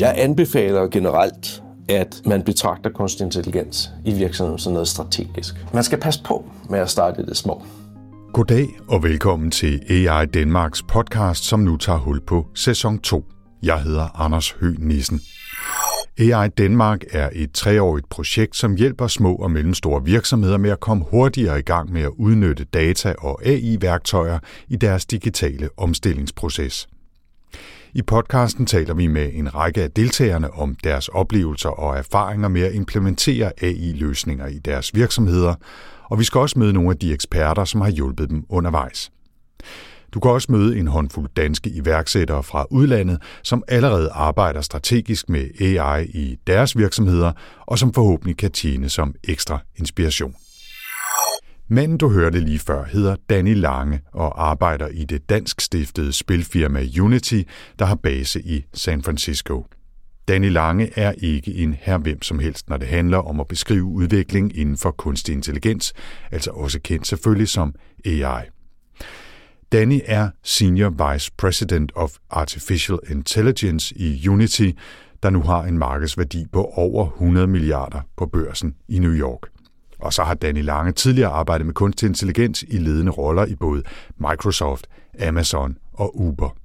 Jeg anbefaler generelt, at man betragter kunstig intelligens i virksomheden som noget strategisk. Man skal passe på med at starte i det små. Goddag og velkommen til AI Danmarks podcast, som nu tager hul på sæson 2. Jeg hedder Anders Høgh Nissen. AI Danmark er et treårigt projekt, som hjælper små og mellemstore virksomheder med at komme hurtigere i gang med at udnytte data og AI-værktøjer i deres digitale omstillingsproces. I podcasten taler vi med en række af deltagerne om deres oplevelser og erfaringer med at implementere AI-løsninger i deres virksomheder, og vi skal også møde nogle af de eksperter, som har hjulpet dem undervejs. Du kan også møde en håndfuld danske iværksættere fra udlandet, som allerede arbejder strategisk med AI i deres virksomheder, og som forhåbentlig kan tjene som ekstra inspiration. Manden, du hørte lige før, hedder Danny Lange og arbejder i det dansk stiftede spilfirma Unity, der har base i San Francisco. Danny Lange er ikke en her hvem som helst, når det handler om at beskrive udvikling inden for kunstig intelligens, altså også kendt selvfølgelig som AI. Danny er Senior Vice President of Artificial Intelligence i Unity, der nu har en markedsværdi på over 100 milliarder på børsen i New York. Og så har Danny Lange tidligere arbejdet med kunstig intelligens i ledende roller i både Microsoft, Amazon og Uber.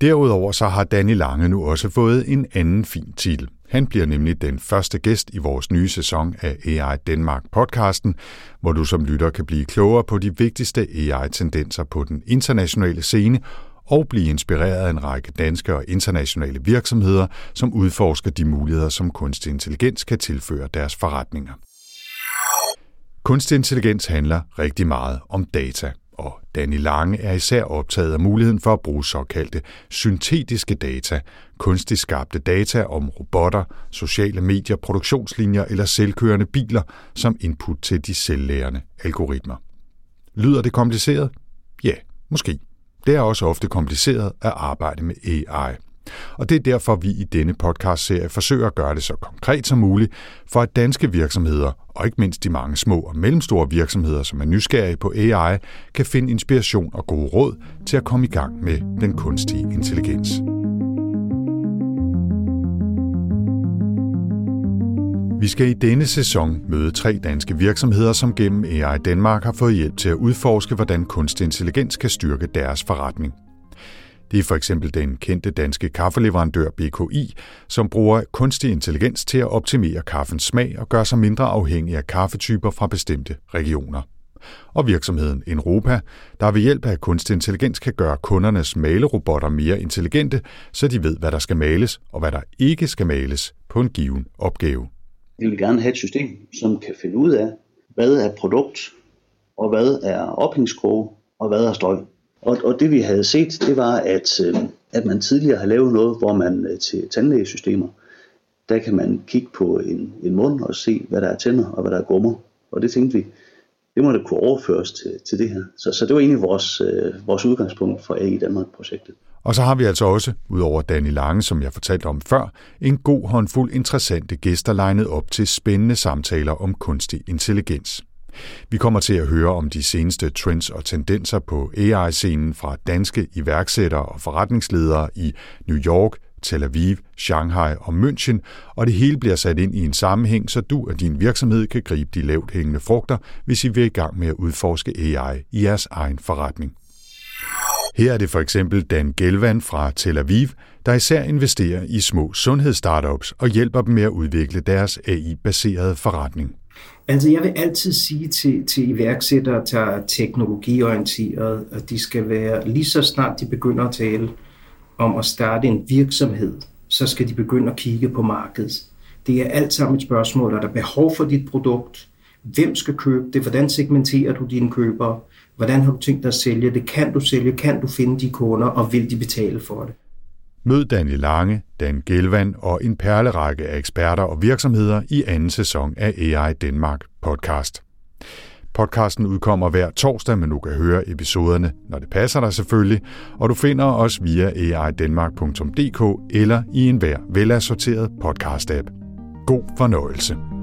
Derudover så har Danny Lange nu også fået en anden fin titel. Han bliver nemlig den første gæst i vores nye sæson af AI Danmark podcasten, hvor du som lytter kan blive klogere på de vigtigste AI-tendenser på den internationale scene og blive inspireret af en række danske og internationale virksomheder, som udforsker de muligheder, som kunstig intelligens kan tilføre deres forretninger. Kunstig intelligens handler rigtig meget om data, og Danny Lange er især optaget af muligheden for at bruge såkaldte syntetiske data, kunstigt skabte data om robotter, sociale medier, produktionslinjer eller selvkørende biler som input til de selvlærende algoritmer. Lyder det kompliceret? Ja, måske. Det er også ofte kompliceret at arbejde med AI. Og det er derfor, vi i denne podcast-serie forsøger at gøre det så konkret som muligt, for at danske virksomheder, og ikke mindst de mange små og mellemstore virksomheder, som er nysgerrige på AI, kan finde inspiration og gode råd til at komme i gang med den kunstige intelligens. Vi skal i denne sæson møde tre danske virksomheder, som gennem AI Danmark har fået hjælp til at udforske, hvordan kunstig intelligens kan styrke deres forretning. Det er for eksempel den kendte danske kaffeleverandør BKI, som bruger kunstig intelligens til at optimere kaffens smag og gøre sig mindre afhængig af kaffetyper fra bestemte regioner. Og virksomheden Enropa, der ved hjælp af kunstig intelligens kan gøre kundernes malerobotter mere intelligente, så de ved, hvad der skal males og hvad der ikke skal males på en given opgave. Vi vil gerne have et system, som kan finde ud af, hvad er produkt, og hvad er ophængskroge, og hvad er støj. Og, og det vi havde set, det var, at, øh, at man tidligere har lavet noget, hvor man øh, til tandlægesystemer, der kan man kigge på en, en mund og se, hvad der er tænder og hvad der er gummer. Og det tænkte vi, det må da kunne overføres til, til det her. Så, så det var egentlig vores, øh, vores udgangspunkt for AI Danmark-projektet. Og så har vi altså også, udover Danny Lange, som jeg fortalte om før, en god håndfuld interessante gæster legnet op til spændende samtaler om kunstig intelligens. Vi kommer til at høre om de seneste trends og tendenser på AI-scenen fra danske iværksættere og forretningsledere i New York, Tel Aviv, Shanghai og München, og det hele bliver sat ind i en sammenhæng, så du og din virksomhed kan gribe de lavt hængende frugter, hvis I vil i gang med at udforske AI i jeres egen forretning. Her er det for eksempel Dan Gelvan fra Tel Aviv, der især investerer i små sundhedsstartups og hjælper dem med at udvikle deres AI-baserede forretning. Altså jeg vil altid sige til, til iværksættere, der er teknologiorienteret, at de skal være, lige så snart de begynder at tale om at starte en virksomhed, så skal de begynde at kigge på markedet. Det er alt sammen et spørgsmål, er der behov for dit produkt? Hvem skal købe det? Hvordan segmenterer du dine købere? Hvordan har du tænkt dig at sælge det? Kan du sælge? Kan du finde de kunder? Og vil de betale for det? Mød Daniel Lange, Dan Gelvan og en perlerække af eksperter og virksomheder i anden sæson af AI Danmark podcast. Podcasten udkommer hver torsdag, men du kan høre episoderne, når det passer dig selvfølgelig, og du finder os via aidanmark.dk eller i enhver velassorteret podcast-app. God fornøjelse.